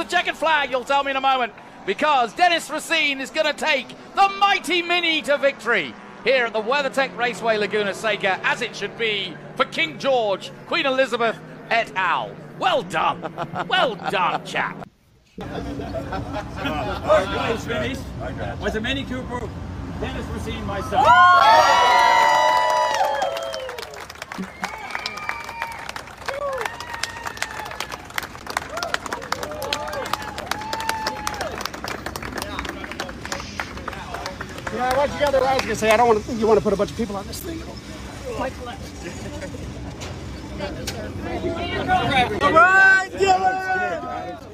the checkered flag? You'll tell me in a moment. Because Dennis Racine is going to take the mighty Mini to victory here at the WeatherTech Raceway Laguna Seca, as it should be for King George, Queen Elizabeth et al. Well done. Well done, chap. First place finish was a Mini Cooper, Dennis Racine, myself. Yeah, what you got? I was gonna say I don't want to. You want to put a bunch of people on this thing? All right, Dylan.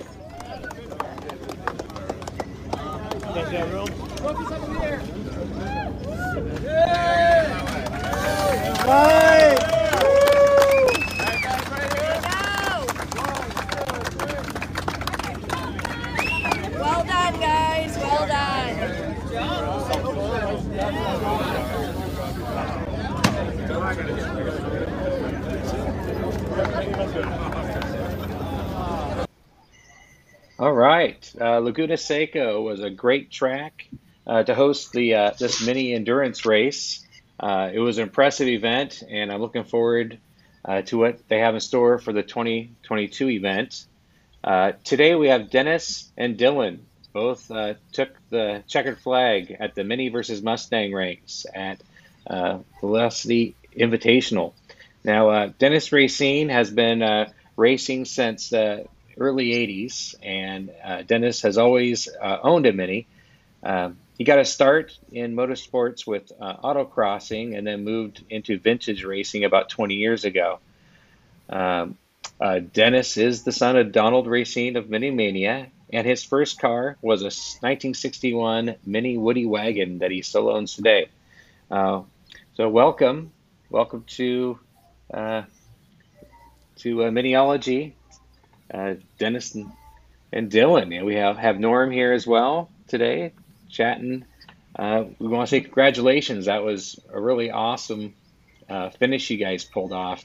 Right. Well done, guys. Well done. All right, uh, Laguna Seca was a great track uh, to host the uh, this mini endurance race. Uh, it was an impressive event, and I'm looking forward uh, to what they have in store for the 2022 event. Uh, today we have Dennis and Dylan. Both uh, took the checkered flag at the Mini versus Mustang race at uh, Velocity Invitational. Now, uh, Dennis Racine has been uh, racing since the early 80s, and uh, Dennis has always uh, owned a Mini. Um, he got a start in motorsports with autocrossing and then moved into vintage racing about 20 years ago. Um, uh, Dennis is the son of Donald Racine of Mini Mania, and his first car was a 1961 Mini Woody wagon that he still owns today. Uh, so, welcome, welcome to uh, to uh, Miniology, uh, Dennis and, and Dylan. And we have have Norm here as well today, chatting. Uh, we want to say congratulations. That was a really awesome uh, finish you guys pulled off.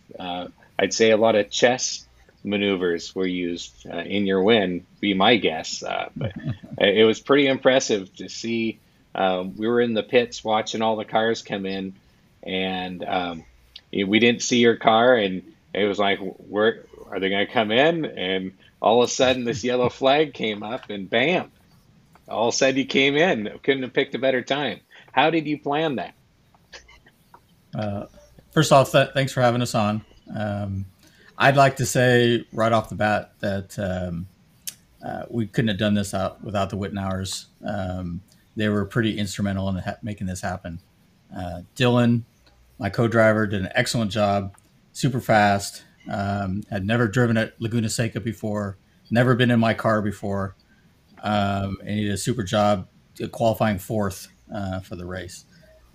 I'd say a lot of chess maneuvers were used uh, in your win, be my guess. Uh, but it was pretty impressive to see. Um, we were in the pits watching all the cars come in, and um, we didn't see your car, and it was like, where are they going to come in? And all of a sudden, this yellow flag came up, and bam! All of a sudden, you came in. Couldn't have picked a better time. How did you plan that? Uh, first off, th- thanks for having us on. Um, I'd like to say right off the bat that um, uh, we couldn't have done this out without the Wittenauers. Um, they were pretty instrumental in ha- making this happen. Uh, Dylan, my co-driver, did an excellent job. Super fast. Um, had never driven at Laguna Seca before. Never been in my car before, um, and he did a super job qualifying fourth uh, for the race.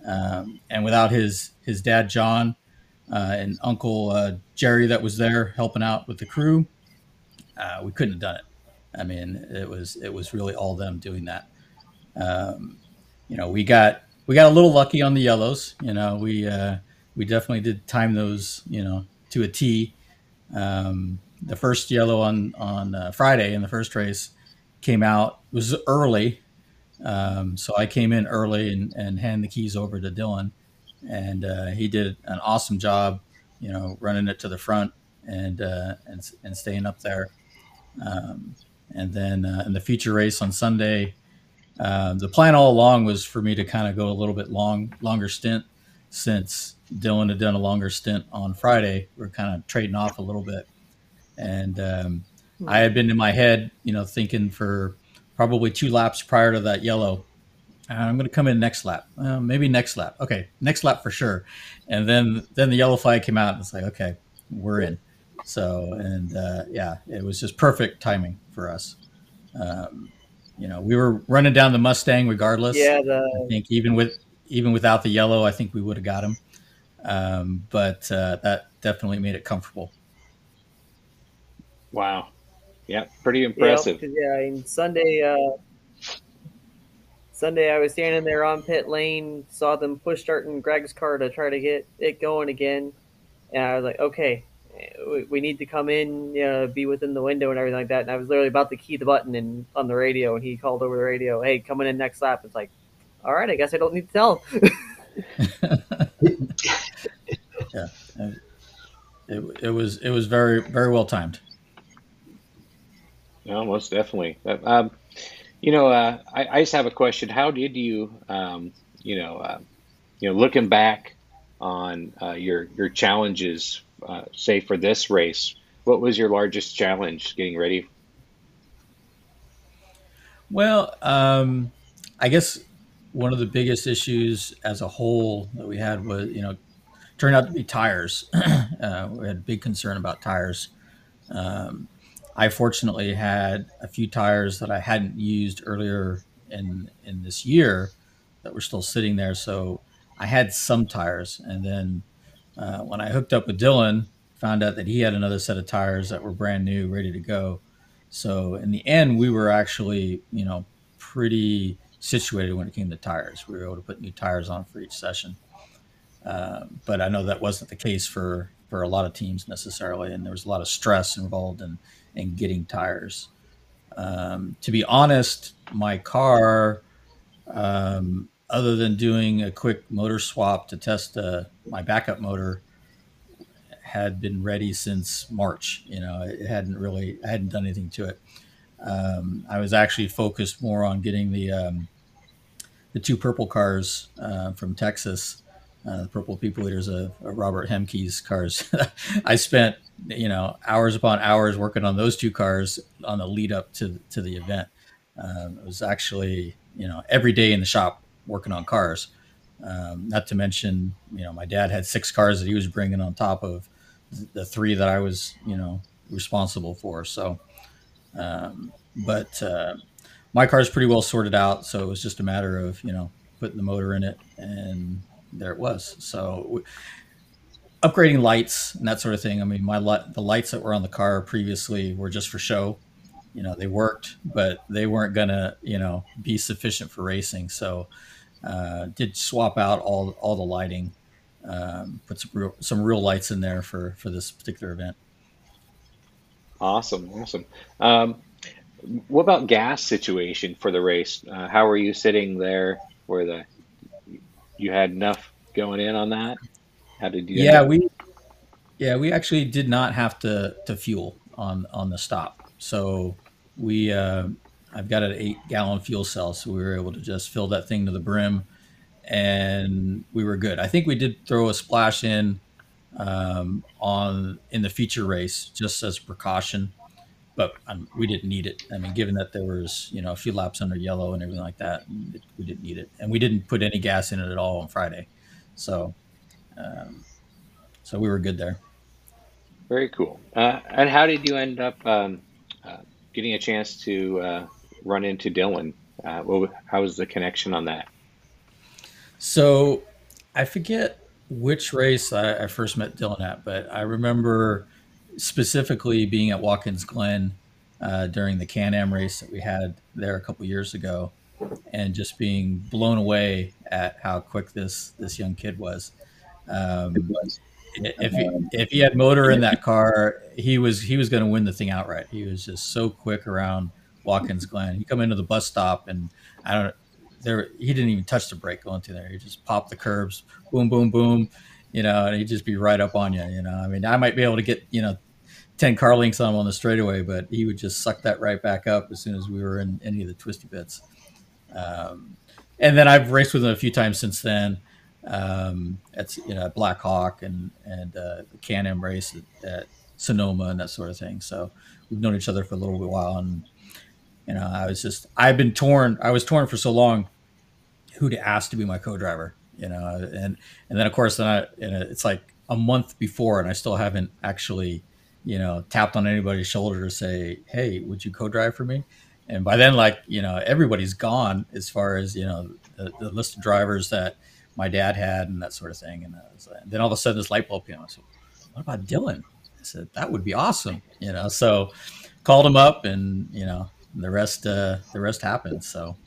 Um, and without his his dad John and Uncle uh, Jerry that was there helping out with the crew, uh, we couldn't have done it. I mean, it was it was really all them doing that. Um, you know, we got we got a little lucky on the yellows. You know, we uh, we definitely did time those. You know, to a T. Um, the first yellow on on uh, Friday in the first race came out was early, um, so I came in early and, and handed the keys over to Dylan, and uh, he did an awesome job, you know, running it to the front and uh, and, and staying up there. Um, and then uh, in the feature race on Sunday, uh, the plan all along was for me to kind of go a little bit long, longer stint, since Dylan had done a longer stint on Friday. We are kind of trading off a little bit, and um, I had been in my head, you know, thinking for probably two laps prior to that yellow. "Uh, I'm going to come in next lap, uh, maybe next lap. Okay, next lap for sure. And then then the yellow flag came out, and it's like, okay, we're in. So and uh, yeah, it was just perfect timing for us. Um, you know, we were running down the Mustang regardless. Yeah, the... I think even with even without the yellow, I think we would have got him. Um, but uh, that definitely made it comfortable. Wow. Yeah, pretty yeah, impressive. 'cause, yeah. And Sunday, uh, Sunday, I was standing there on pit lane, saw them push starting Greg's car to try to get it going again, and I was like, okay. we, we need to come in, you know, be within the window and everything like that. And I was literally about to key the button and on the radio, and he called over the radio, "Hey, coming in next lap." It's like, all right, I guess I don't need to tell. yeah, it, it was it was very very well timed. No, most definitely. Um, you know, uh, I, I, just have a question. How did you, um, you know, uh, you know, looking back on uh, your your challenges, uh, say for this race, what was your largest challenge getting ready? Well, um, I guess one of the biggest issues as a whole that we had was, you know, turned out to be tires. Uh, we had a big concern about tires. Um, I fortunately had a few tires that I hadn't used earlier in in this year that were still sitting there, so I had some tires. And then uh, when I hooked up with Dylan, found out that he had another set of tires that were brand new, ready to go. So in the end, we were actually, you know, pretty situated when it came to tires. We were able to put new tires on for each session. Uh, but I know that wasn't the case for for a lot of teams necessarily, and there was a lot of stress involved in in getting tires. Um, to be honest, my car, um, other than doing a quick motor swap to test uh, my backup motor, had been ready since March. You know, it hadn't really, I hadn't done anything to it. Um, I was actually focused more on getting the um, the two purple cars uh, from Texas, uh, the purple people eaters of, of Robert Hemke's cars. I spent you know hours upon hours working on those two cars on the lead up to to the event. Um, it was actually you know every day in the shop working on cars. Um, not to mention, you know, my dad had six cars that he was bringing on top of the three that I was, you know, responsible for. So, um, but uh, my car is pretty well sorted out, so it was just a matter of you know putting the motor in it, and there it was. So, upgrading lights and that sort of thing. I mean, my the lights that were on the car previously were just for show. You know, they worked, but they weren't gonna you know be sufficient for racing. So, uh, did swap out all all the lighting um, put some real, some real lights in there for for this particular event. Awesome, awesome. Um, what about gas situation for the race? Uh, how are you sitting there? Where the you had enough going in on that? How did you? Yeah, we yeah we actually did not have to to fuel on on the stop. So we uh, I've got an eight gallon fuel cell, so we were able to just fill that thing to the brim and we were good. I think we did throw a splash in um, on in the feature race just as precaution, but um, we didn't need it. I mean, given that there was you know a few laps under yellow and everything like that, we didn't need it, and we didn't put any gas in it at all on Friday, so um, so we were good there. Very cool. Uh, and how did you end up um, uh, getting a chance to uh, run into Dylan? Uh, what, how was the connection on that? So I forget which race I, I, first met Dylan at, but I remember specifically being at Watkins Glen uh, during the Can Am race that we had there a couple years ago, and just being blown away at how quick this this young kid was. Um, if he, if he had motor in that car, he was he was going to win the thing outright. He was just so quick around Watkins Glen. He come into the bus stop, and I don't there he didn't even touch the brake going through there. He just popped the curbs, boom, boom, boom, you know, and he'd just be right up on you. You know, I mean, I might be able to get you know ten car links on him on the straightaway, but he would just suck that right back up as soon as we were in any of the twisty bits. Um, and then I've raced with him a few times since then. Um, at you know Black Hawk and and uh, the Can Am race at, at Sonoma and that sort of thing. So we've known each other for a little while, and you know, I was just I've been torn. I was torn for so long who to ask to be my co-driver. You know, and and then of course then I it's like a month before, and I still haven't actually you know tapped on anybody's shoulder to say, hey, would you co-drive for me? And by then, like you know, everybody's gone as far as you know the, the list of drivers that my dad had and that sort of thing. And was, then all of a sudden, this light bulb came. I said, "What about Dylan?" I said, "That would be awesome." You know, so called him up, and you know, the rest uh, the rest happens. So,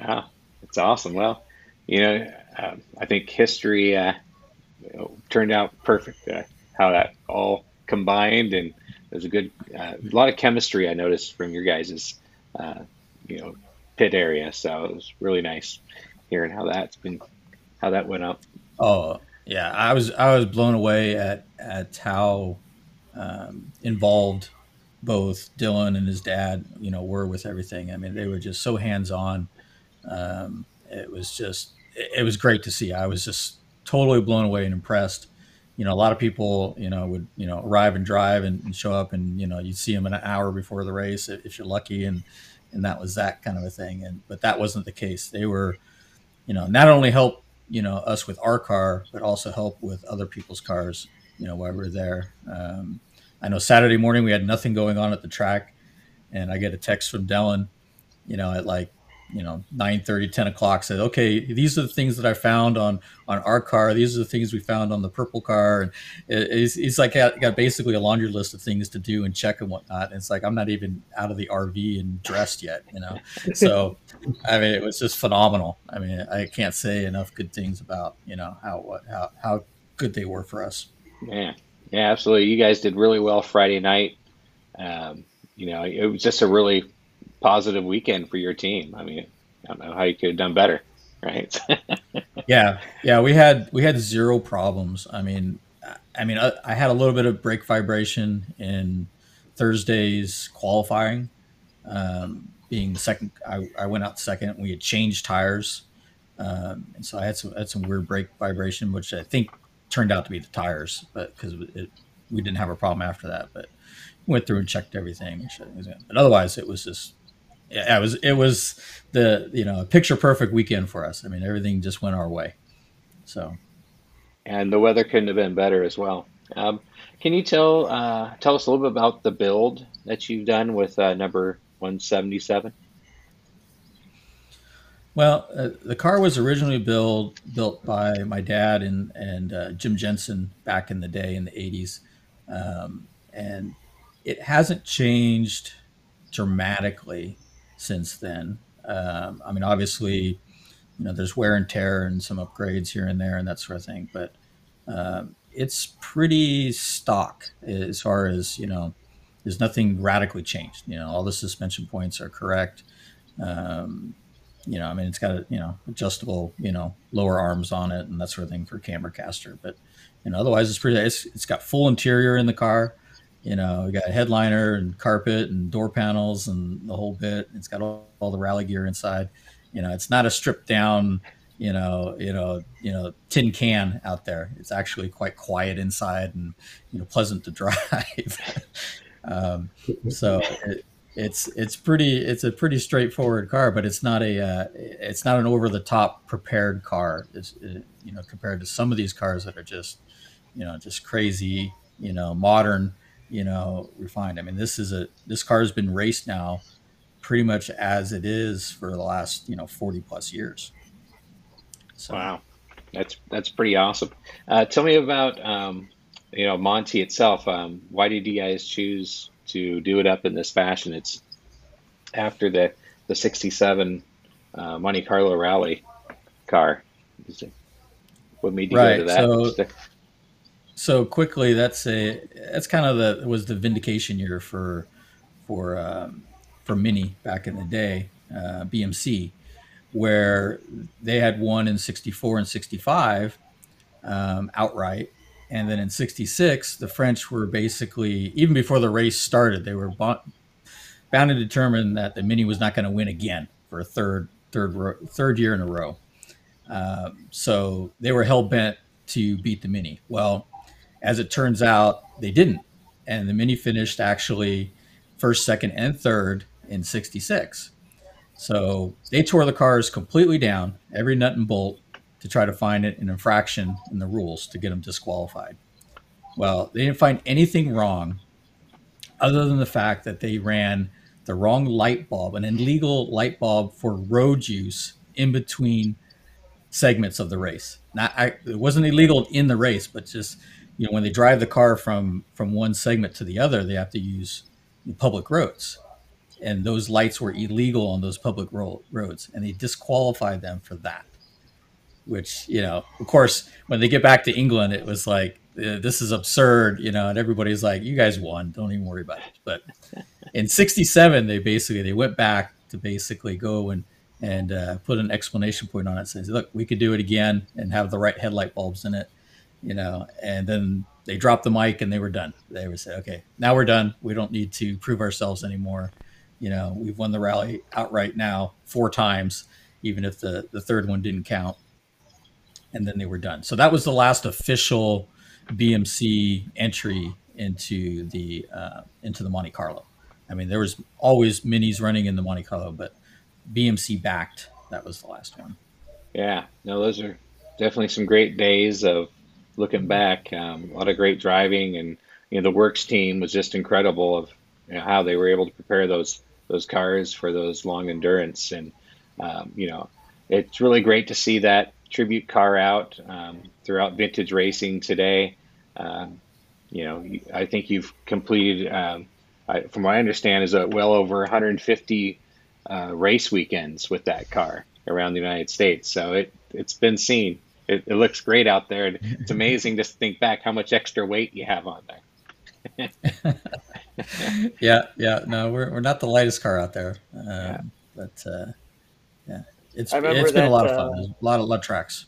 yeah, it's awesome. Well, you know, uh, I think history uh, turned out perfect. Uh, how that all combined, and there's a good, uh, a lot of chemistry I noticed from your guys' uh, you know pit area. So it was really nice hearing how that's been how that went up. Oh yeah, I was I was blown away at at how um, involved both Dylan and his dad, you know, were with everything. I mean, they were just so hands on. Um, it was just it was great to see. I was just totally blown away and impressed. You know, a lot of people, you know, would you know arrive and drive and, and show up, and you know, you'd see them an hour before the race if you're lucky, and and that was that kind of a thing. And but that wasn't the case. They were, you know, not only help you know us with our car, but also help with other people's cars. You know, while we are there. Um, I know Saturday morning we had nothing going on at the track, and I get a text from Dylan, you know, at like you know 9 30 10 o'clock said okay these are the things that i found on on our car. These are the things we found on the purple car. And it's, it's like got, got basically a laundry list of things to do and check and whatnot. And it's like i'm not even out of the rv and dressed yet you know? So i mean it was just phenomenal. I mean i can't say enough good things about you know how what how, how good they were for us. Yeah yeah absolutely. You guys did really well friday night. Um, you know it was just a really positive weekend for your team. I mean, I don't know how you could have done better, right? yeah, yeah, we had we had zero problems. I mean, I mean, I, I, had a little bit of brake vibration in Thursday's qualifying. Um, being the second, I, I went out second. We had changed tires, um, and so I had some had some weird brake vibration, which I think turned out to be the tires, but because it we didn't have a problem after that, but went through and checked everything. But otherwise, it was just yeah, it was it was the you know picture perfect weekend for us. I mean, everything just went our way. So, and the weather couldn't have been better as well. Um, can you tell uh, tell us a little bit about the build that you've done with uh, number one seventy seven? Well, uh, the car was originally built built by my dad and and uh, Jim Jensen back in the day in the eighties, um, and it hasn't changed dramatically since then. Um, I mean, obviously, you know, there's wear and tear and some upgrades here and there and that sort of thing, but um, it's pretty stock as far as you know. There's nothing radically changed. You know, all the suspension points are correct. Um, you know, I mean, it's got a, you know adjustable, you know, lower arms on it and that sort of thing for camber caster. But you know, otherwise, it's pretty. It's, it's got full interior in the car. You know, we got headliner and carpet and door panels and the whole bit. It's got all, all the rally gear inside. You know, it's not a stripped down, you know, you know, you know, tin can out there. It's actually quite quiet inside and you know pleasant to drive. um, so it, it's it's pretty it's a pretty straightforward car, but it's not a uh, it's not an over the top prepared car. It's, it, you know compared to some of these cars that are just you know just crazy you know modern you know, refined. I mean, this is a this car has been raced now pretty much as it is for the last you know 40 plus years. So. Wow, that's that's pretty awesome. Uh, tell me about um, you know Monty itself. Um, why did you guys choose to do it up in this fashion? It's after the the '67 uh, Monte Carlo Rally car. What made you right. go to that? So, so quickly that's a that's kind of the was the vindication year for for um, for Mini back in the day, uh, BMC, where they had won in '64 and '65 um, outright, and then in '66 the French were basically even before the race started they were bound and determined that the Mini was not going to win again for a third third third year in a row. Um, so they were hell bent to beat the Mini. Well, as it turns out, they didn't. And the Mini finished actually first, second, and third in 66. So they tore the cars completely down, every nut and bolt, to try to find an infraction in the rules to get them disqualified. Well, they didn't find anything wrong other than the fact that they ran the wrong light bulb, an illegal light bulb for road use in between segments of the race. Not, I, it wasn't illegal in the race, but just you know when they drive the car from from one segment to the other they have to use public roads and those lights were illegal on those public ro- roads and they disqualified them for that which you know of course when they get back to england it was like this is absurd, you know, and everybody's like, you guys won, don't even worry about it. But in 67, they basically, they went back to basically go and, and uh, put an explanation point on it. Says, look, we could do it again and have the right headlight bulbs in it, you know, and then they dropped the mic and they were done. They would say, okay, now we're done. We don't need to prove ourselves anymore. You know, we've won the rally outright now four times, even if the, the third one didn't count. And then they were done. So that was the last official BMC entry into the uh, into the Monte Carlo. I mean, there was always minis running in the Monte Carlo, but BMC backed. That was the last one. Yeah, no, those are definitely some great days of looking back. Um, a lot of great driving, and you know the works team was just incredible of you know, how they were able to prepare those those cars for those long endurance, and um, you know it's really great to see that tribute car out um, throughout vintage racing today. Um, you know, I think you've completed, um, I, from what I understand, is a well over 150 uh, race weekends with that car around the United States. So it it's been seen. It, it looks great out there. And It's amazing to think back how much extra weight you have on there. yeah, yeah. No, we're, we're not the lightest car out there, um, yeah. but uh, yeah, it's it's been a lot of fun. Uh, a lot of lot of tracks.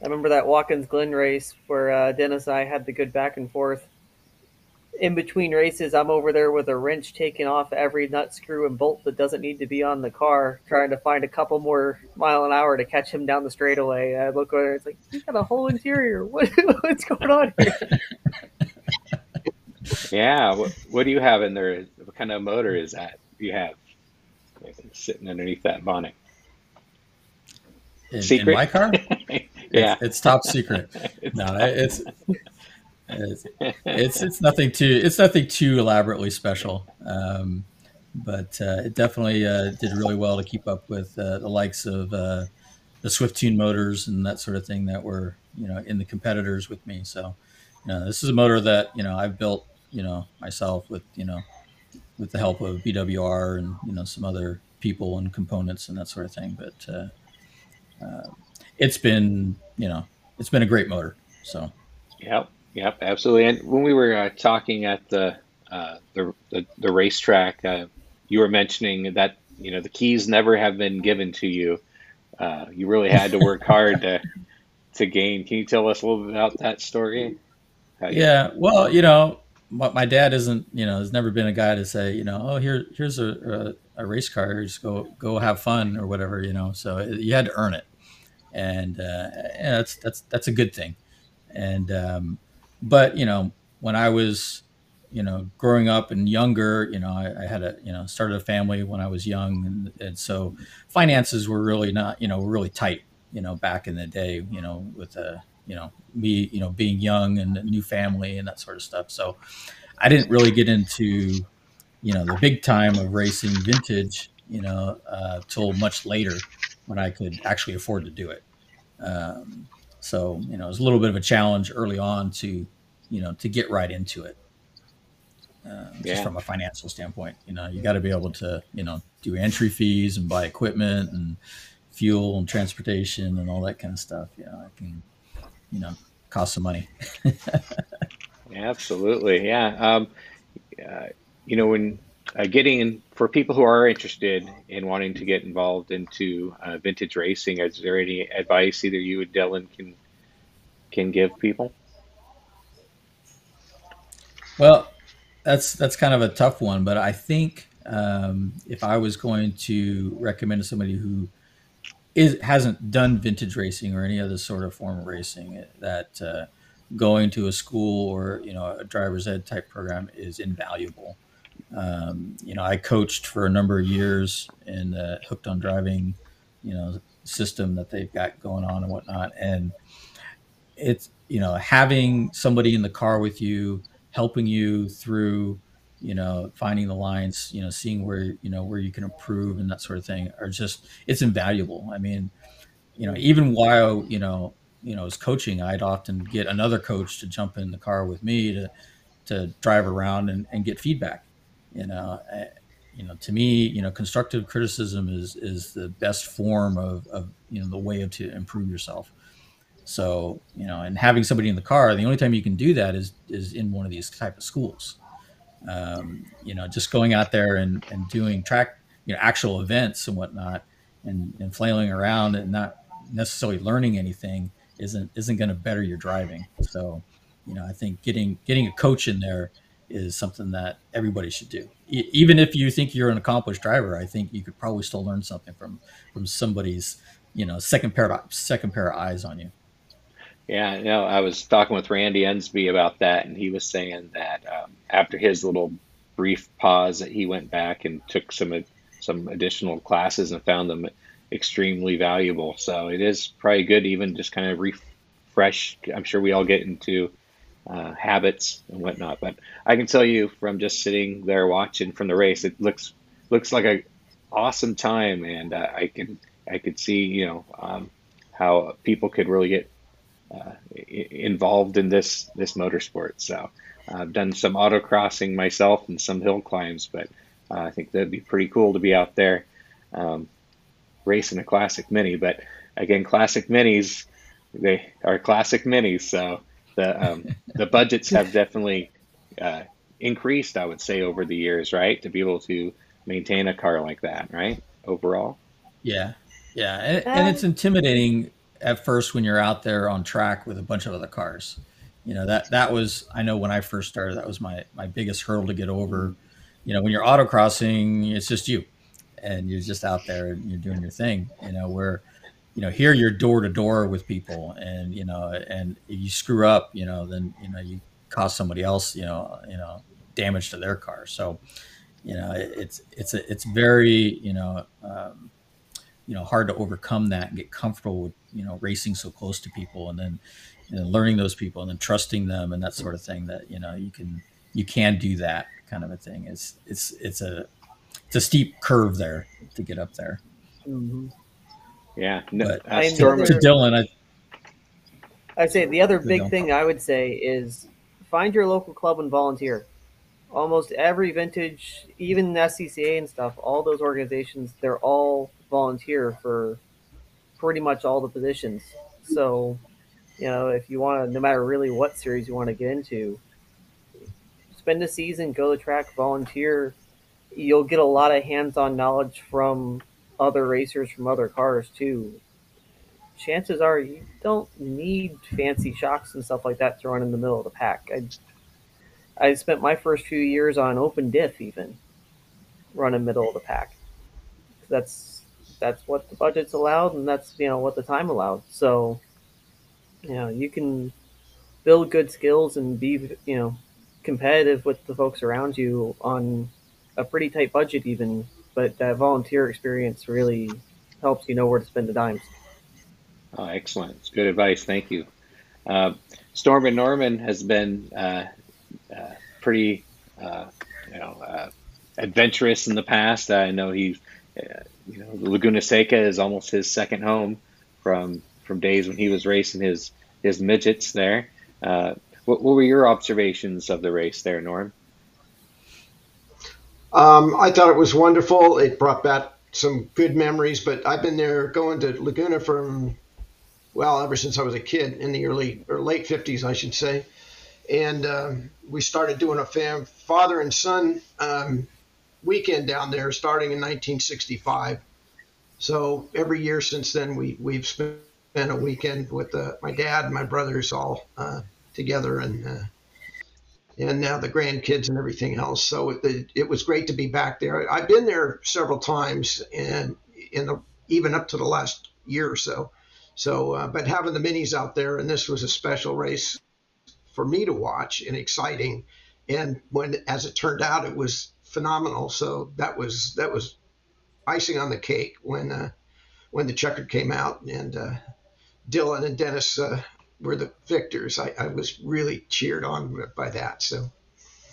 I remember that Watkins Glen race where uh, Dennis and I had the good back and forth. In between races, I'm over there with a wrench taking off every nut, screw, and bolt that doesn't need to be on the car, trying to find a couple more mile an hour to catch him down the straightaway. I look over, it's like he's got a whole interior. What, what's going on here? yeah, what, what do you have in there? What kind of motor is that you have sitting underneath that bonnet? In, Secret? in my car? yeah, it's, it's, top secret. no, it's, it's it's nothing too it's nothing too elaborately special. Um, but uh, it definitely uh, did really well to keep up with uh, the likes of uh, the Swiftune motors and that sort of thing that were you know in the competitors with me. So, you know, this is a motor that you know I've built you know myself with you know with the help of BWR and you know some other people and components and that sort of thing. But uh, uh, it's been you know it's been a great motor. So. Yep. Yep. Absolutely. And when we were uh, talking at the, uh, the the the racetrack, uh, you were mentioning that you know the keys never have been given to you. Uh, you really had to work hard to to gain. Can you tell us a little bit about that story? yeah. Well, you know, my dad isn't. You know, has never been a guy to say, you know, oh here here's a, a, a race car, just go go have fun or whatever. You know, so you had to earn it and uh, yeah, that's that's that's a good thing. And um, but you know, when I was you know growing up and younger, you know, I, I, had a you know started a family when I was young, and, and so finances were really not you know really tight. You know, back in the day, you know, with a uh, you know me you know being young and a new family and that sort of stuff. So I didn't really get into you know the big time of racing vintage you know uh, till much later when I could actually afford to do it. Um, so you know, it was a little bit of a challenge early on to you know to get right into it. Uh, just from a financial standpoint, you know, you got to be able to you know do entry fees and buy equipment and fuel and transportation and all that kind of stuff. You know, it can you know cost some money. Absolutely, yeah. Um, uh, you know when uh, getting for people who are interested in wanting to get involved into uh, vintage racing, is there any advice either you and Dylan can can give people? Well, that's that's kind of a tough one, but I think um, if I was going to recommend to somebody who is hasn't done vintage racing or any other sort of form of racing, that uh, going to a school or you know a driver's ed type program is invaluable. Um, you know, I coached for a number of years in the hooked on driving, you know, system that they've got going on and whatnot. And it's, you know, having somebody in the car with you, helping you through, you know, finding the lines, you know, seeing where, you know, where you can improve and that sort of thing are just, it's invaluable. I mean, you know, even while, you know, you know, as coaching, I'd often get another coach to jump in the car with me to, to drive around and, and get feedback you know I, you know to me you know constructive criticism is is the best form of, of you know the way of to improve yourself So you know, and having somebody in the car, the only time you can do that is is in one of these type of schools. Um, you know, just going out there and, and doing track, you know, actual events and whatnot, and, and flailing around and not necessarily learning anything isn't isn't going to better your driving. So, you know, I think getting getting a coach in there is something that everybody should do. E- even if you think you're an accomplished driver, I think you could probably still learn something from from somebody's, you know, second pair of second pair of eyes on you. Yeah, know, I was talking with Randy Ensby about that, and he was saying that um, after his little brief pause, that he went back and took some some additional classes and found them extremely valuable. So it is probably good even just kind of refresh. I'm sure we all get into uh, habits and whatnot, but I can tell you from just sitting there watching from the race, it looks looks like a awesome time, and uh, I can I could see you know um, how people could really get uh, involved in this this motorsport. So I've done some autocrossing myself and some hill climbs, but uh, I think that'd be pretty cool to be out there um, racing a classic mini. But again, classic minis they are classic minis, so the um, the budgets have definitely uh, increased. I would say over the years, right, to be able to maintain a car like that, right? Overall. Yeah, yeah, and, and it's intimidating at first when you're out there on track with a bunch of other cars. You know that that was I know when I first started that was my my biggest hurdle to get over. You know when you're autocrossing, it's just you, and you're just out there and you're doing your thing. You know where you know here you're door to door with people, and you know and if you screw up, you know then you know you cause somebody else you know you know damage to their car. So you know it's it's a, it's very you know um, you know hard to overcome that and get comfortable with you know racing so close to people and then you know, learning those people and then trusting them and that sort of thing that you know you can you can do that kind of a thing it's it's it's a it's a steep curve there to get up there Mm-hmm. Yeah, no, but uh, to, to dylan i I'd say the other big thing I would say is find your local club and volunteer. Almost every vintage, even SCCA and stuff, all those organizations, they're all volunteer for pretty much all the positions. So, you know, if you want to, no matter really what series you want to get into, spend a season, go to track, volunteer. You'll get a lot of hands-on knowledge from other racers from other cars too. Chances are you don't need fancy shocks and stuff like that to run in the middle of the pack. I I spent my first few years on open diff even running middle of the pack. That's that's what the budget's allowed and that's you know what the time allowed. So you know, you can build good skills and be you know competitive with the folks around you on a pretty tight budget even, but that volunteer experience really helps you know where to spend the dimes. Oh, excellent. It's good advice. Thank you. Uh, Storm and Norman has been uh, uh, pretty, uh, you know, uh, adventurous in the past. I know he, uh, you know, Laguna Seca is almost his second home from from days when he was racing his his midgets there. What, what were your observations of the race there, Norm? Um, I thought it was wonderful. It brought back some good memories, but I've been there going to Laguna from, well, ever since I was a kid in the early or late 50s, I should say. And um, we started doing a fam- father and son um, weekend down there starting in 1965. So every year since then, we, we've spent a weekend with uh, my dad and my brothers all uh, together and uh, and now the grandkids and everything else. So it, it was great to be back there. I've been there several times, and in the even up to the last year or so. So, uh, but having the minis out there, and this was a special race for me to watch and exciting. And when, as it turned out, it was phenomenal. So that was that was icing on the cake when uh, when the checkered came out, and uh, Dylan and Dennis uh, were the victors. I, I was really cheered on by that. So,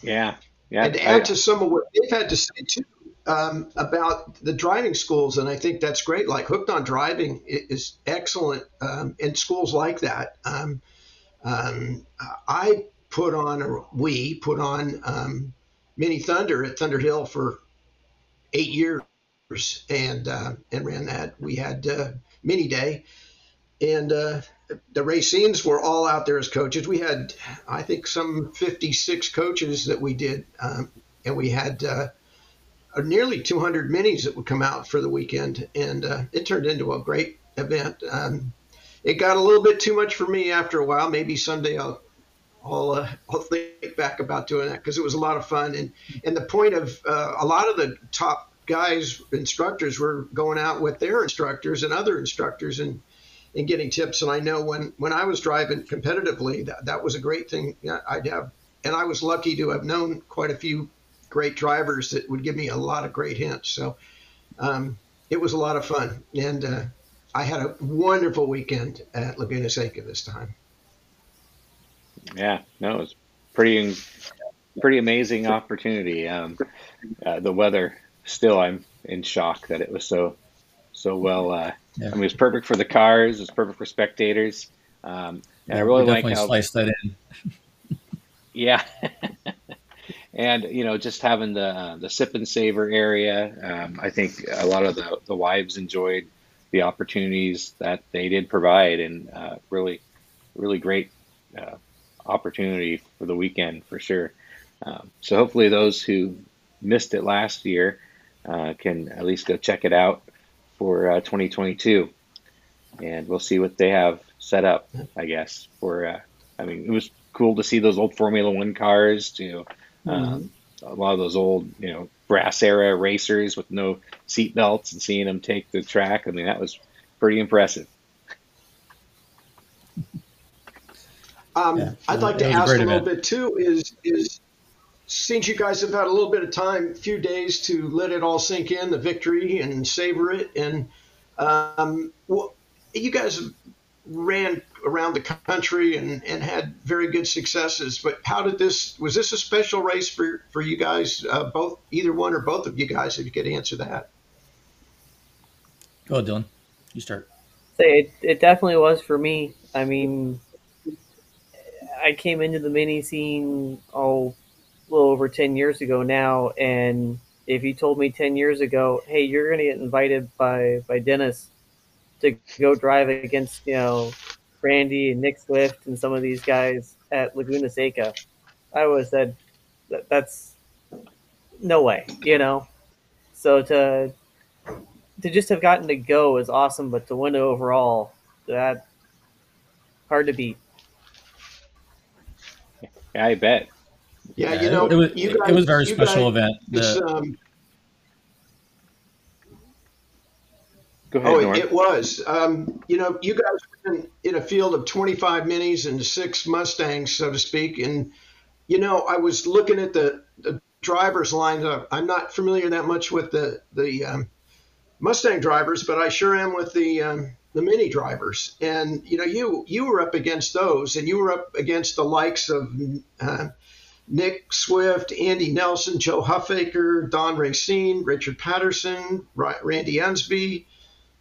Yeah, yeah. and to I- add to some of what they've had to say too um, about the driving schools, and I think that's great. Like Hooked on Driving is excellent um, in schools like that. Um, um, I put on, or we put on, um, Mini Thunder at Thunder Hill for eight years, and uh, and ran that. We had uh, Mini Day, and uh, the Racines were all out there as coaches. We had, I think, some 56 coaches that we did, um, and we had uh, nearly 200 minis that would come out for the weekend, and uh, it turned into a great event. Um, it got a little bit too much for me after a while. Maybe someday I'll I'll, uh, I'll think back about doing that because it was a lot of fun. And and the point of uh, a lot of the top guys instructors were going out with their instructors and other instructors and and getting tips. And I know when when I was driving competitively, that that was a great thing. I'd have, and I was lucky to have known quite a few great drivers that would give me a lot of great hints. So um, it was a lot of fun, and uh, I had a wonderful weekend at Laguna Seca this time. Yeah, no, it was pretty pretty amazing opportunity. Um, uh, the weather, still, I'm in shock that it was so so well. Uh, yeah. I mean, it was perfect for the cars. It was perfect for spectators. Um, and yeah, I really like how sliced that in. yeah, and you know, just having the uh, the sip and savor area. Um, I think a lot of the the wives enjoyed the opportunities that they did provide, and uh, really, really great uh, opportunity for the weekend for sure. Um, so hopefully those who missed it last year uh, can at least go check it out for uh, 2022, and we'll see what they have set up. I guess for uh, I mean it was cool to see those old Formula One cars to um, mm-hmm. a lot of those old you know brass era racers with no seat belts and seeing them take the track. I mean that was pretty impressive. Um, yeah, I'd like to ask a, a little event. bit too. Is is since you guys have had a little bit of time, a few days to let it all sink in, the victory, and savor it, and um, well, you guys ran around the country and, and had very good successes. But how did this? Was this a special race for for you guys? Uh, both, either one or both of you guys, if you could answer that. Go ahead, Dylan. You start. It, it definitely was for me. I mean, I came into the mini scene oh a little over ten years ago now, and if you told me ten years ago, hey, you're gonna get invited by by Dennis to go drive against you know Randy and Nick Swift and some of these guys at Laguna Seca, I would have said that, that's no way, you know. So to to just have gotten to go is awesome, but to win overall, that hard to beat. Yeah, I bet. Yeah, you know, it was, guys, it was a very special guys, event. Um, Go ahead, oh, Norm. it was. Um, you know, you guys were in, in, a field of 25 minis and six Mustangs, so to speak. And, you know, I was looking at the, the drivers lineup. I'm not familiar that much with the, the um, Mustang drivers, but I sure am with the um, the mini drivers. And you know, you you were up against those, and you were up against the likes of uh, Nick Swift, Andy Nelson, Joe Huffaker, Don Racine, Richard Patterson, Randy Unsby,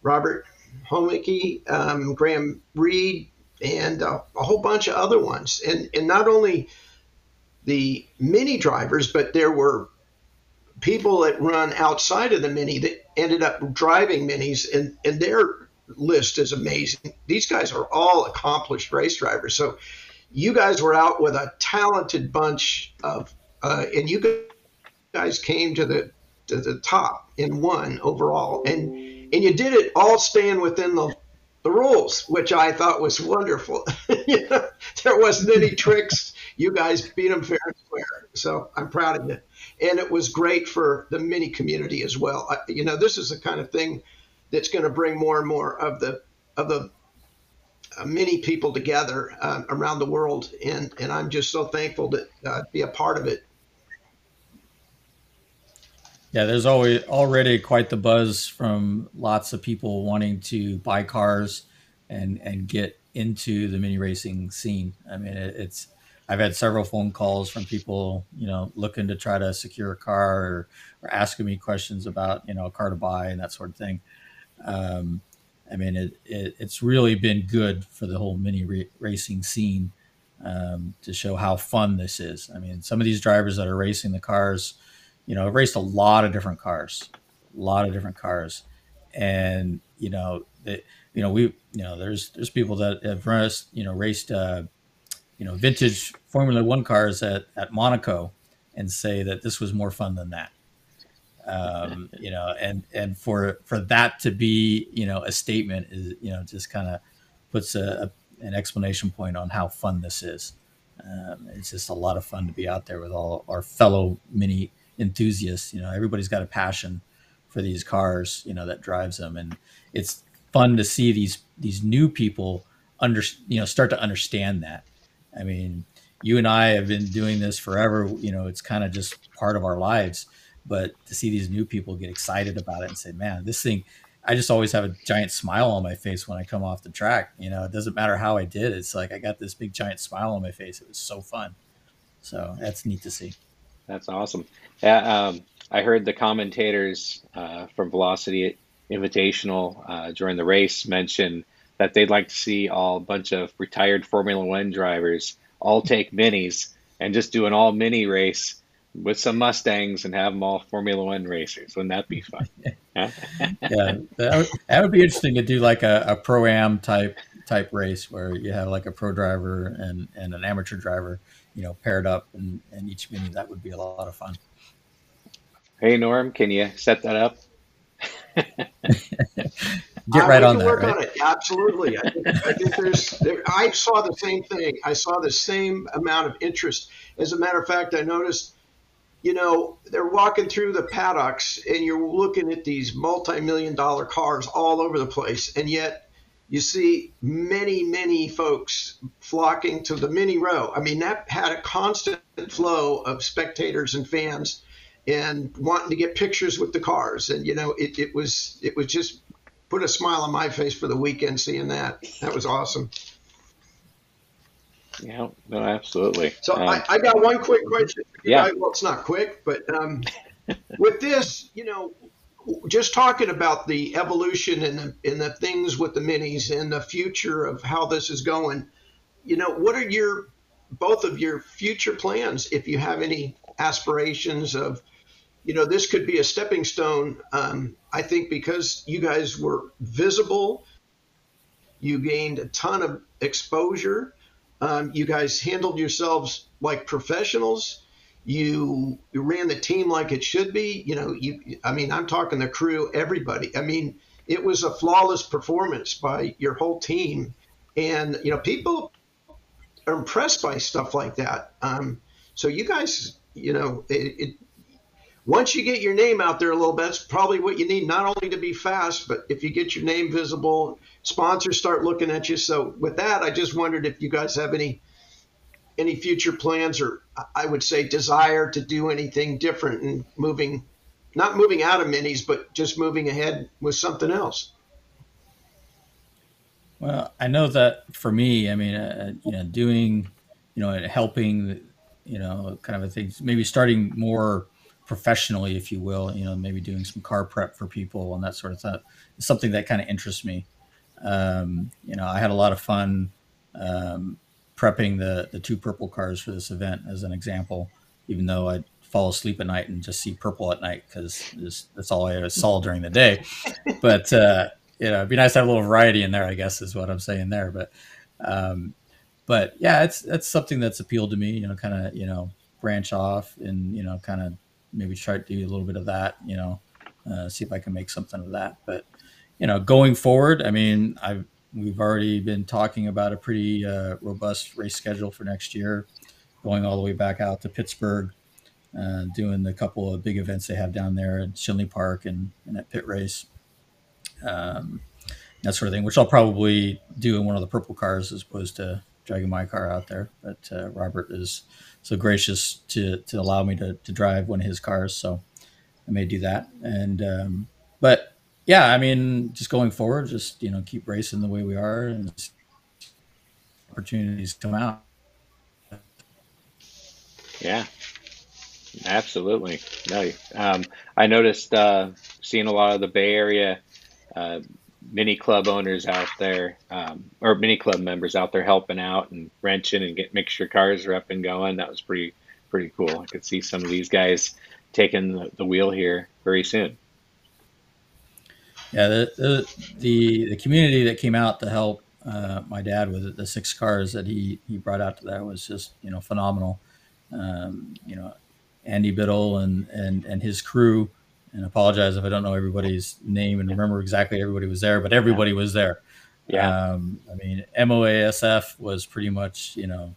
Robert Homicke, um, Graham Reed, and a whole bunch of other ones. And and not only the mini drivers, but there were people that run outside of the mini that ended up driving minis, and and their list is amazing. These guys are all accomplished race drivers. So you guys were out with a talented bunch of, uh, and you guys came to the to the top in one overall, and and you did it all staying within the the rules, which I thought was wonderful. there wasn't any tricks. You guys beat them fair and square. So I'm proud of you. And it was great for the mini community as well. I, you know, this is the kind of thing that's going to bring more and more of the of the many people together uh, around the world, and and I'm just so thankful to uh, be a part of it. Yeah, there's always already quite the buzz from lots of people wanting to buy cars and and get into the mini racing scene. I mean, it, it's I've had several phone calls from people, you know, looking to try to secure a car or, or asking me questions about, you know, a car to buy and that sort of thing. Um, I mean, it, it, it's really been good for the whole mini re- racing scene um, to show how fun this is. I mean, some of these drivers that are racing the cars, you know, have raced a lot of different cars, a lot of different cars, and you know that you know we you know there's there's people that have raced you know raced uh, you know vintage Formula One cars at at Monaco and say that this was more fun than that. Um, you know, and and for for that to be you know a statement is you know just kind of puts a, a, an explanation point on how fun this is. Um, it's just a lot of fun to be out there with all our fellow mini enthusiasts. You know, everybody's got a passion for these cars. You know, that drives them, and it's fun to see these these new people under you know start to understand that. I mean, you and I have been doing this forever. You know, it's kind of just part of our lives. But to see these new people get excited about it and say, "Man, this thing," I just always have a giant smile on my face when I come off the track. You know, it doesn't matter how I did. It's like I got this big giant smile on my face. It was so fun. So that's neat to see. That's awesome. Yeah, um, I heard the commentators uh, from Velocity Invitational uh, during the race mention that they'd like to see all a bunch of retired Formula One drivers all take minis and just do an all mini race with some Mustangs and have them all Formula One racers. Wouldn't that be fun? yeah, that would, that would, be interesting to do like a, a pro am type type race where you have like a pro driver and, and an amateur driver, you know, paired up and, and each mini. That would be a lot of fun. Hey Norm, can you set that up? Get right on that. Work right? on it. Absolutely. I think, I think there's. There, I saw the same thing. I saw the same amount of interest. As a matter of fact, I noticed. You know, they're walking through the paddocks, and you're looking at these multi-million dollar cars all over the place, and yet you see many, many folks flocking to the mini row. I mean, that had a constant flow of spectators and fans and wanting to get pictures with the cars. And you know, it, it was it was just put a smile on my face for the weekend seeing that. That was awesome. Yeah, no, absolutely. So um, I, I, got one quick question. Yeah. well, it's not quick, but um, with this, you know, just talking about the evolution and the, and the things with the minis and the future of how this is going, you know, what are your both of your future plans if you have any aspirations of you know, this could be a stepping stone. Um, I think because you guys were visible, you gained a ton of exposure. Um, you guys handled yourselves like professionals. You, you ran the team like it should be. You know, you. I mean, I'm talking the crew, everybody. I mean, it was a flawless performance by your whole team, and you know, people are impressed by stuff like that. Um, so you guys, you know, it, it once you get your name out there a little bit, that's probably what you need, not only to be fast, but if you get your name visible, sponsors start looking at you. So with that, I just wondered if you guys have any any future plans or I would say desire to do anything different and moving not moving out of minis, but just moving ahead with something else. Well, I know that for me, I mean, uh, you know, doing, you know, helping, you know, kind of a thing, maybe starting more professionally, if you will, you know, maybe doing some car prep for people and that sort of stuff. It's something that kind of interests me. Um, you know, I had a lot of fun um, prepping the the two purple cars for this event as an example. Even though I'd fall asleep at night and just see purple at night because that's all I saw during the day. But uh, you know, it'd be nice to have a little variety in there. I guess is what I'm saying there. But um, but yeah, it's that's something that's appealed to me. You know, kind of you know branch off and you know kind of maybe try to do a little bit of that, you know, uh, see if I can make something of that. But, you know, going forward, I mean, I've, we've already been talking about a pretty uh, robust race schedule for next year, going all the way back out to Pittsburgh, uh, doing the couple of big events they have down there at Schenley Park and, and at Pitt Race. Um, that sort of thing, which I'll probably do in one of the purple cars as opposed to dragging my car out there. But uh, Robert is so gracious to to allow me to to drive one of his cars. So I may do that. And um, but yeah, I mean, just going forward, just you know, keep racing the way we are, and opportunities come out. Yeah, absolutely. No, um, I noticed uh, seeing a lot of the Bay Area uh, mini club owners out there, um, or mini club members out there helping out and wrenching and get make sure cars are up and going. That was pretty pretty cool. I could see some of these guys taking the, the wheel here very soon. Yeah, the, the the the community that came out to help uh, my dad with the six cars that he he brought out to that was just you know phenomenal. Um, you know, Andy Biddle and and and his crew. And apologize if I don't know everybody's name and remember exactly everybody was there, but everybody was there. Yeah. Um, I mean, MOASF was pretty much you know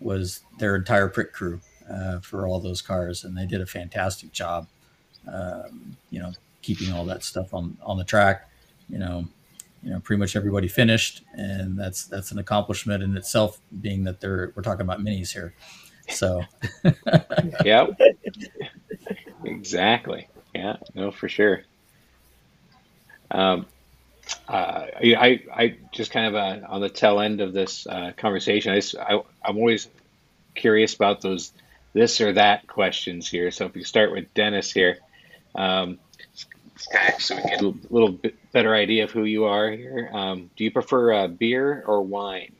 was their entire prick crew uh, for all those cars, and they did a fantastic job. Um, you know, keeping all that stuff on on the track. You know, you know, pretty much everybody finished, and that's that's an accomplishment in itself. Being that they're we're talking about minis here, so Yep. exactly. Yeah. No, for sure. Um, uh, I, I just kind of uh, on the tail end of this uh, conversation. I, I, I'm always curious about those this or that questions here. So if you start with Dennis here, um, so we get a little bit better idea of who you are here. Um, do you prefer uh, beer or wine?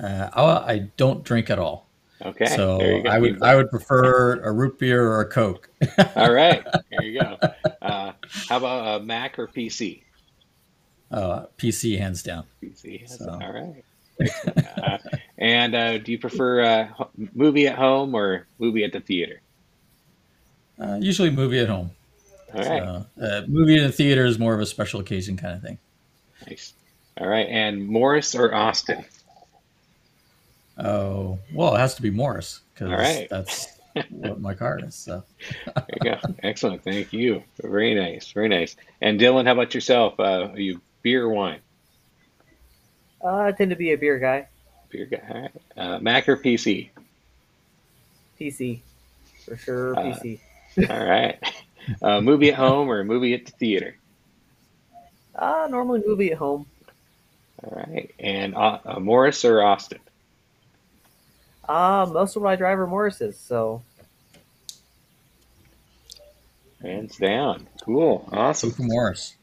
uh, I don't drink at all. Okay, So there you go. I would I would prefer a root beer or a Coke. All right, there you go. Uh, how about a Mac or PC? Uh, PC hands down. PC. Hands So- All right. uh, and uh, do you prefer uh, movie at home or movie at the theater? Uh, usually movie at home. All right, So, uh, movie in the theater is more of a special occasion kind of thing. nice. All right, and Morris or Austin? Oh well, it has to be Morris because All right. that's what my car is. So There you go. Excellent. Thank you. Very nice. Very nice. And Dylan, how about yourself? Uh, are you beer or wine? Uh, I tend to be a beer guy. Beer guy. Uh, Mac or PC? PC, for sure. Uh, PC. All right. Uh, movie at home or movie at the theater? Uh, normally movie at home. All right. And uh, uh, Morris or Austin? Uh, most of what I drive are Morris's, so Hands down. Cool. Awesome. Super Morris.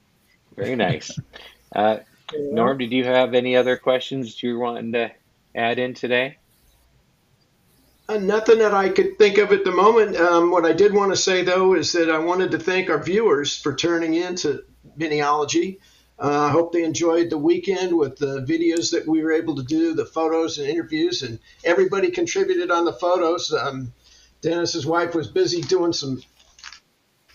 Very nice. Uh, Norm, did you have any other questions you were wanting to add in today? Uh, nothing that I could think of at the moment. Um, what I did want to say, though, is that I wanted to thank our viewers for turning in to Miniology. Uh, I hope they enjoyed the weekend with the videos that we were able to do, the photos and interviews, and everybody contributed on the photos. Um, Dennis's wife was busy doing some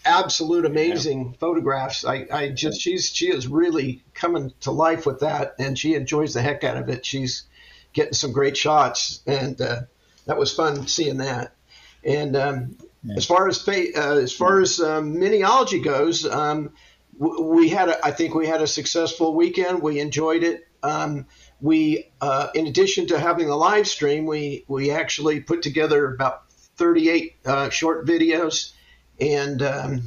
absolute amazing photographs. I, I just she's she is really coming to life with that, and she enjoys the heck out of it. She's getting some great shots, and uh, that was fun seeing that. And um, as far as uh, as far as um, miniology goes, um, we had a, I think we had a successful weekend. We enjoyed it. Um, we, uh, in addition to having the live stream, we we actually put together about 38 uh, short videos, and um,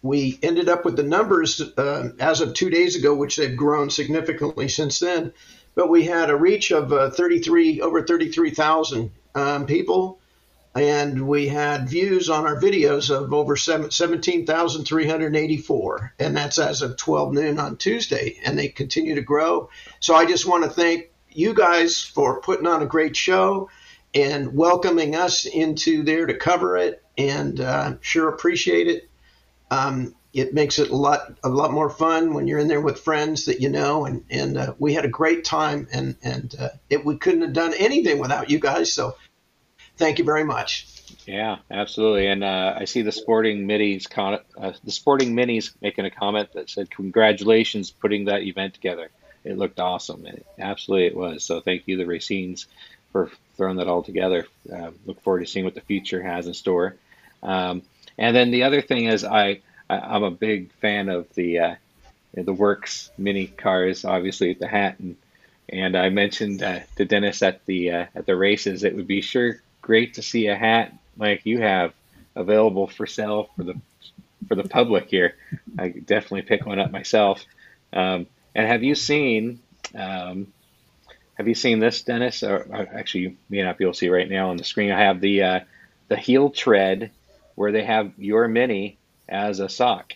we ended up with the numbers uh, as of two days ago, which they've grown significantly since then. But we had a reach of uh, 33 over 33,000 um, people, and we had views on our videos of over 17,384, and that's as of 12 noon on Tuesday, and they continue to grow. So I just want to thank you guys for putting on a great show and welcoming us into there to cover it, and uh, sure appreciate it. Um, it makes it a lot a lot more fun when you're in there with friends that you know, and and uh, we had a great time, and and uh, it, we couldn't have done anything without you guys. So thank you very much. Yeah, absolutely. And uh, I see the sporting minis, con- uh, the sporting minis making a comment that said, "Congratulations, putting that event together. It looked awesome." And absolutely, it was. So thank you, the Racines, for throwing that all together. Uh, look forward to seeing what the future has in store. Um, and then the other thing is, I, I I'm a big fan of the uh, the Works mini cars, obviously at the hat and. And I mentioned uh, to Dennis at the uh, at the races, it would be sure great to see a hat like you have available for sale for the for the public here. I definitely pick one up myself. Um, and have you seen um, have you seen this, Dennis? Or, or actually, you may not be able to see right now on the screen. I have the uh, the heel tread where they have your mini as a sock.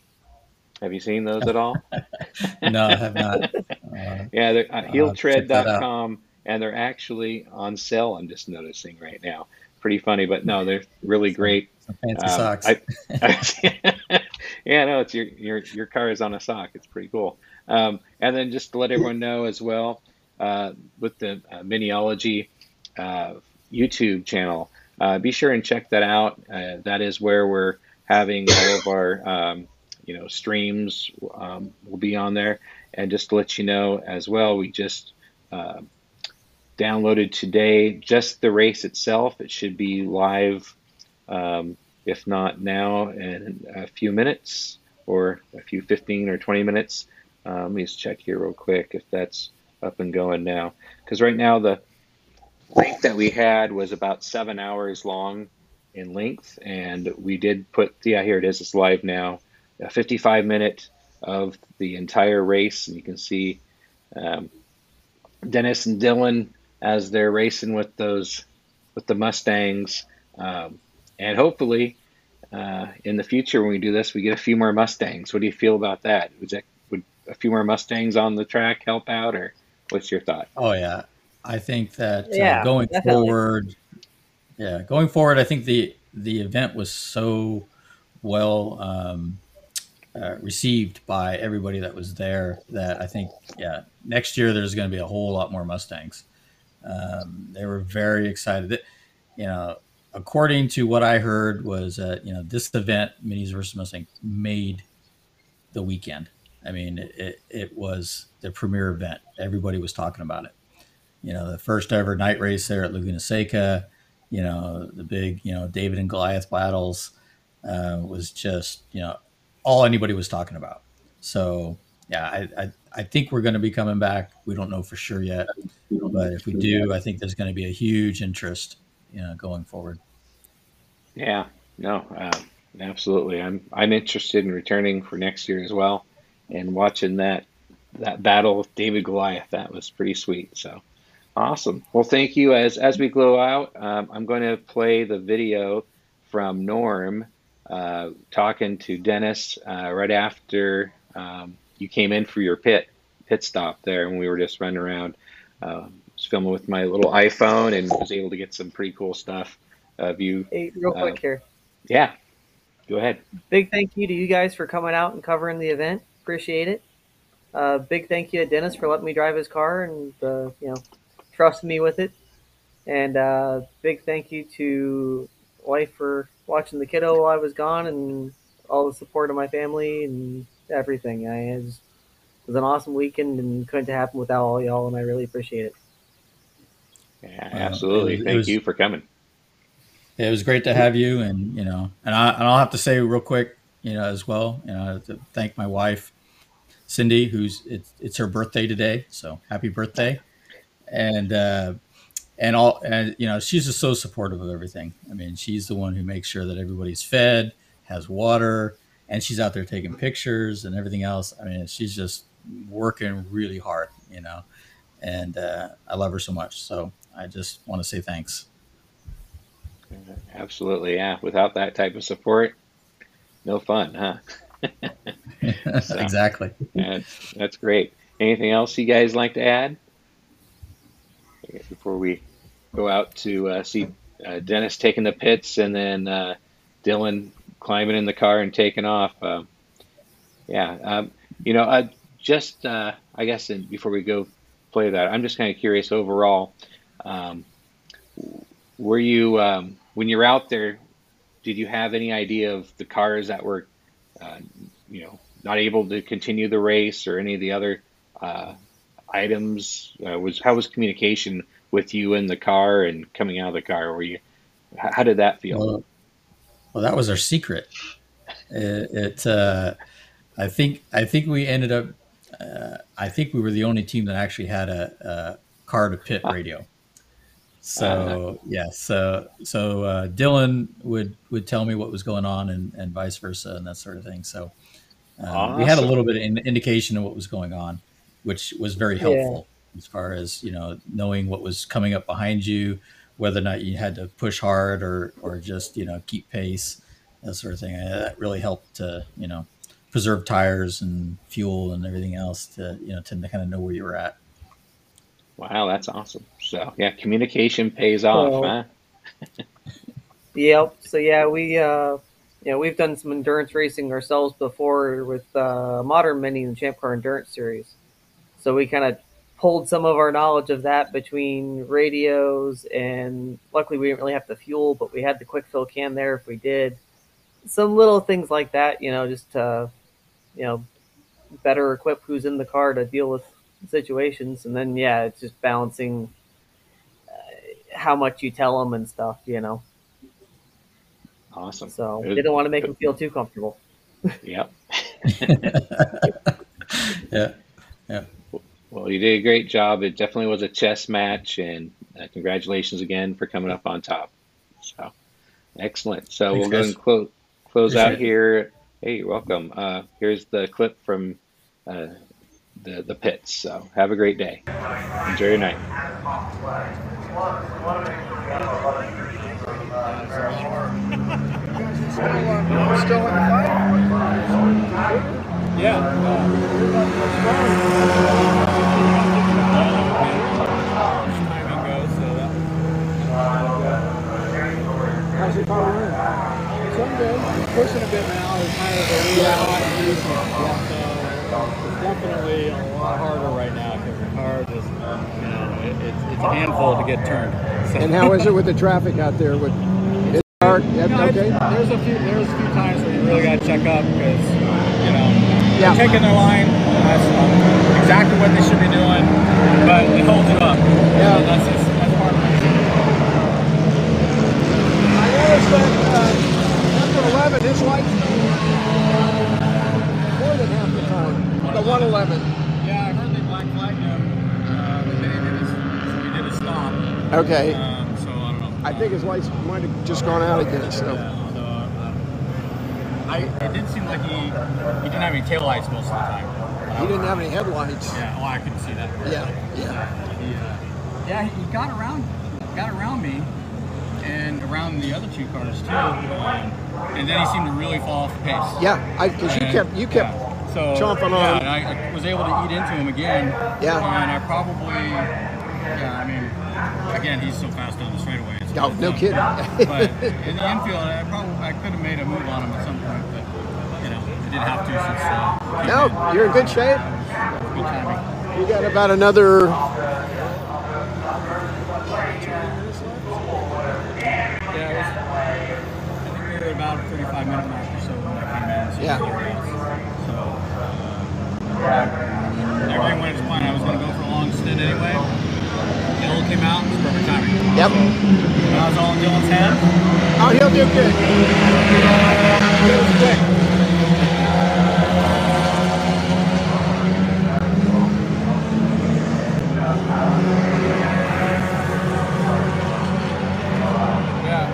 Have you seen those at all? No, I have not. Uh, Yeah, uh, I'll check that out. heeltread.com, and they're actually on sale. I'm just noticing right now. Pretty funny, but no, they're really great. some fancy Um, socks. I, I- Yeah, no, it's your your your car is on a sock. It's pretty cool. Um, and then just to let everyone know as well, uh, with the uh, Miniology uh, YouTube channel, uh, be sure and check that out. Uh, that is where we're having all of our um, you know streams um, will be on there. And just to let you know as well, we just uh, downloaded today just the race itself. It should be live. Um, if not now, in a few minutes or a few 15 or 20 minutes. Um, let me just check here real quick if that's up and going now. Because right now the length that we had was about seven hours long in length, and we did put, yeah, here it is, it's live now, a 55 minute of the entire race, and you can see um, Dennis and Dylan as they're racing with those with the Mustangs. Um, and hopefully, uh, in the future when we do this, we get a few more Mustangs. What do you feel about that? Would that would a few more Mustangs on the track help out, or what's your thought? Oh yeah, I think that Yeah, uh, going definitely. forward, yeah, going forward, I think the the event was so well um, uh, received by everybody that was there that I think yeah, next year there's going to be a whole lot more Mustangs. Um, they were very excited. That, you know, according to what I heard was uh, you know this event, Minis versus Mustang, made the weekend. I mean, it, it, it was the premier event. Everybody was talking about it. You know, the first ever night race there at Laguna Seca. You know, the big you know David and Goliath battles uh, was just you know all anybody was talking about. So yeah, I I, I think we're going to be coming back. We don't know for sure yet, but if we do, I think there's going to be a huge interest you know going forward. Yeah, no, uh, absolutely. I'm I'm interested in returning for next year as well, and watching that that battle with David Goliath. That was pretty sweet. So awesome. Well, thank you. As as we glow out, um, I'm going to play the video from Norm uh, talking to Dennis uh, right after um, you came in for your pit pit stop there, and we were just running around. Um, was filming with my little iPhone and was able to get some pretty cool stuff of you Hey, real Uh, quick here. yeah. Go ahead. Big thank you to you guys for coming out and covering the event. Appreciate it. Uh, big thank you to Dennis for letting me drive his car and uh, you know trusting me with it. And uh, big thank you to wife for watching the kiddo while I was gone and all the support of my family and everything. I it was, it was an awesome weekend and couldn't happen without all y'all, and I really appreciate it. Yeah, absolutely. it was- Thank was- you for coming. It was great to have you, and you know, and I and I'll have to say real quick, you know, as well, you know, to thank my wife, Cindy, who's it's it's her birthday today, so happy birthday, and uh, and all and you know, she's just so supportive of everything. I mean, she's the one who makes sure that everybody's fed, has water, and she's out there taking pictures and everything else. I mean, she's just working really hard, you know, and uh, I love her so much. So I just want to say thanks. Absolutely. Yeah. Without that type of support, no fun, huh? So- exactly. That's, that's great. Anything else you guys like to add before we go out to uh, see uh, Dennis taking the pits and then uh, Dylan climbing in the car and taking off? Uh, yeah. Um, you know, uh, just uh, I guess before we go play that, I'm just kind of curious overall. Um, were you um, when you're out there? Did you have any idea of the cars that were, uh, you know, not able to continue the race or any of the other uh, items? Uh, was how was communication with you in the car and coming out of the car? Were you? How did that feel? Well, that was our secret. It, it uh, I think, I think we ended up. Uh, I think we were the only team that actually had a, a car to pit radio. So yeah, so so uh, Dylan would would tell me what was going on and, and vice versa and that sort of thing. So uh, we had a little bit of in, indication of what was going on, which was very helpful as far as you know knowing what was coming up behind you, whether or not you had to push hard or or just you know keep pace, that sort of thing. Uh, that really helped to you know preserve tires and fuel and everything else to you know to kind of know where you were at. Wow, that's awesome. So yeah, communication pays off, Well, huh? Yep. So yeah, we uh, you you know, we've done some endurance racing ourselves before with uh, modern mini and Champ Car Endurance Series. So we kind of pulled some of our knowledge of that between radios and luckily we didn't really have to fuel, but we had the quick fill can there if we did. Some little things like that, you know, just to, you know, better equip who's in the car to deal with situations. And then, yeah, it's just balancing uh, how much you tell them and stuff, you know. Awesome. So Good. didn't want to make them feel too comfortable. Yep. Yeah. Yeah. Well, you did a great job. It definitely was a chess match, and uh, congratulations again for coming up on top. So, excellent. So Thanks, we'll go guys. and close close out Appreciate it. here. Hey, you're welcome. Uh, here's the clip from uh, the the pits. So have a great day. Enjoy your night. Still in the fight? timing goes, so that How's your car running? Some good. Pushing a bit now. It's kind of a really hot and recent. So it's definitely a lot harder right now because the car just, you know, it, it's, it's a handful to get turned. So, And how is it with the traffic out there? With it's hard. No, it's- okay. There's a few. There's a few times where you really got to check up because you know Yeah. they're taking their line. That's exactly what they should be doing, but it holds you up. Yeah. That's just, that's part of it. I noticed that uh, number 11, his lights more than half the time. The 111. Yeah, I heard they black flagged him. Uh, but they did his, so he did a stop. Okay. Um, so I don't know. I think his lights might have just gone out again. So Yeah, uh, I, it did seem like he he didn't have any taillights most of the time. He didn't have any headlights. Yeah, well, I couldn't see that. part. Yeah, yeah. He, uh, yeah, he got around, got around me, and around the other two cars too. Um, and then he seemed to really fall off the pace. Yeah, because you kept you kept yeah. so, chomping yeah, on. and I, I was able to eat into him again. Yeah. And I probably, yeah, I mean, again, he's so fast down the straightaway. It's Oh, no kidding. but in the infield, I probably I could have made a move on him at some point, but you know, I didn't have to since. Uh, No, you're in good shape. Good timing. You got about another. Yeah, was, I think we were about 35 minute mark or so when I came in. So Yeah. So uh, everything went as planned. I was going to go for a long stint anyway. Hill came out. Perfect timing. Yep. When I was all in Dylan's hands. Oh, he'll do good. It was quick. Yeah.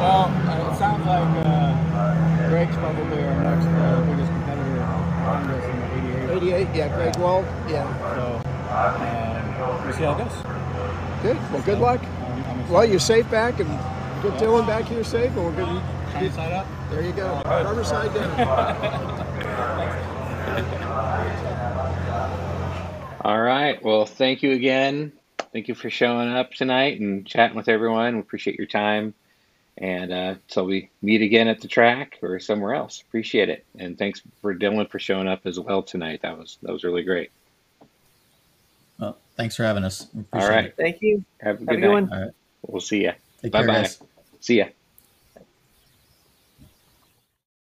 Well, uh, it sounds like uh, Greg's probably our next uh, biggest competitor behind us in the 88. 88. Yeah, Greg Wald. Yeah. So um, we'll see how it goes. Good. Well, good luck. Um, Well, you're safe back, and get Dylan back here safe, and we're good. Trying side up. There you go. Rubber side down. All right. Well, thank you again. Thank you for showing up tonight and chatting with everyone. We appreciate your time. And uh, till we meet again at the track or somewhere else, appreciate it. And thanks for Dylan for showing up as well tonight. That was that was really great. Well, thanks for having us. We All appreciate right. it. Thank you. Have a Have good a good night. one. All right. We'll see you. Bye bye. guys. See ya.